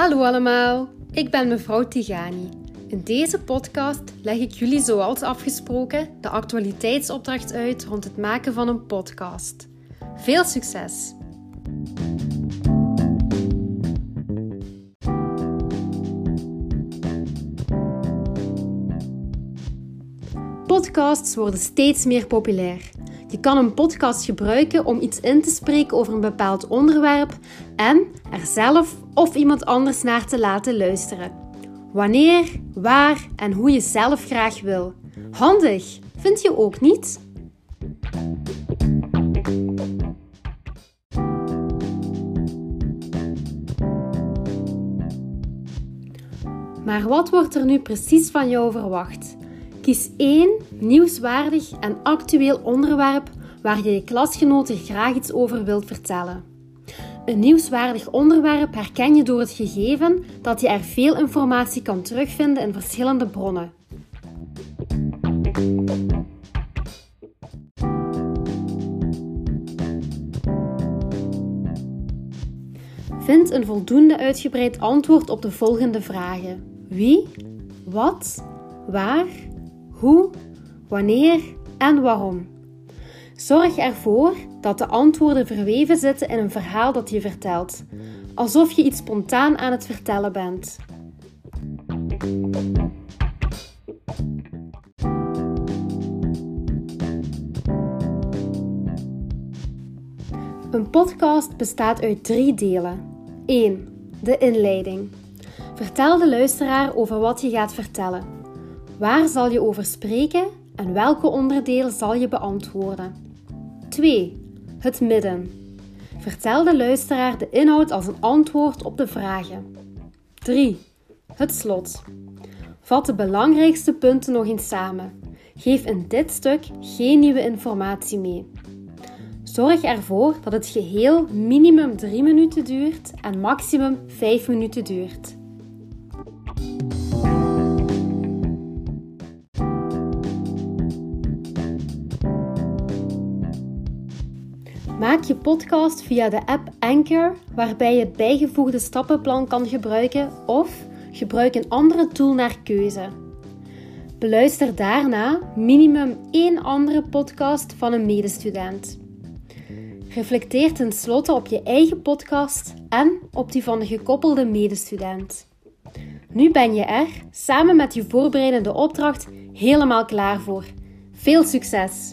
Hallo allemaal, ik ben mevrouw Tigani. In deze podcast leg ik jullie zoals afgesproken de actualiteitsopdracht uit rond het maken van een podcast. Veel succes! Podcasts worden steeds meer populair. Je kan een podcast gebruiken om iets in te spreken over een bepaald onderwerp en er zelf of iemand anders naar te laten luisteren. Wanneer, waar en hoe je zelf graag wil. Handig, vind je ook niet? Maar wat wordt er nu precies van jou verwacht? Kies één nieuwswaardig en actueel onderwerp waar je je klasgenoten graag iets over wilt vertellen. Een nieuwswaardig onderwerp herken je door het gegeven dat je er veel informatie kan terugvinden in verschillende bronnen. Vind een voldoende uitgebreid antwoord op de volgende vragen: wie, wat, waar, hoe, wanneer en waarom. Zorg ervoor dat de antwoorden verweven zitten in een verhaal dat je vertelt, alsof je iets spontaan aan het vertellen bent. Een podcast bestaat uit drie delen. 1. De inleiding. Vertel de luisteraar over wat je gaat vertellen. Waar zal je over spreken en welke onderdelen zal je beantwoorden? 2. Het midden. Vertel de luisteraar de inhoud als een antwoord op de vragen. 3. Het slot. Vat de belangrijkste punten nog eens samen. Geef in dit stuk geen nieuwe informatie mee. Zorg ervoor dat het geheel minimum 3 minuten duurt en maximum 5 minuten duurt. Maak je podcast via de app Anchor, waarbij je het bijgevoegde stappenplan kan gebruiken, of gebruik een andere tool naar keuze. Beluister daarna minimum één andere podcast van een medestudent. Reflecteer tenslotte op je eigen podcast en op die van de gekoppelde medestudent. Nu ben je er, samen met je voorbereidende opdracht, helemaal klaar voor. Veel succes!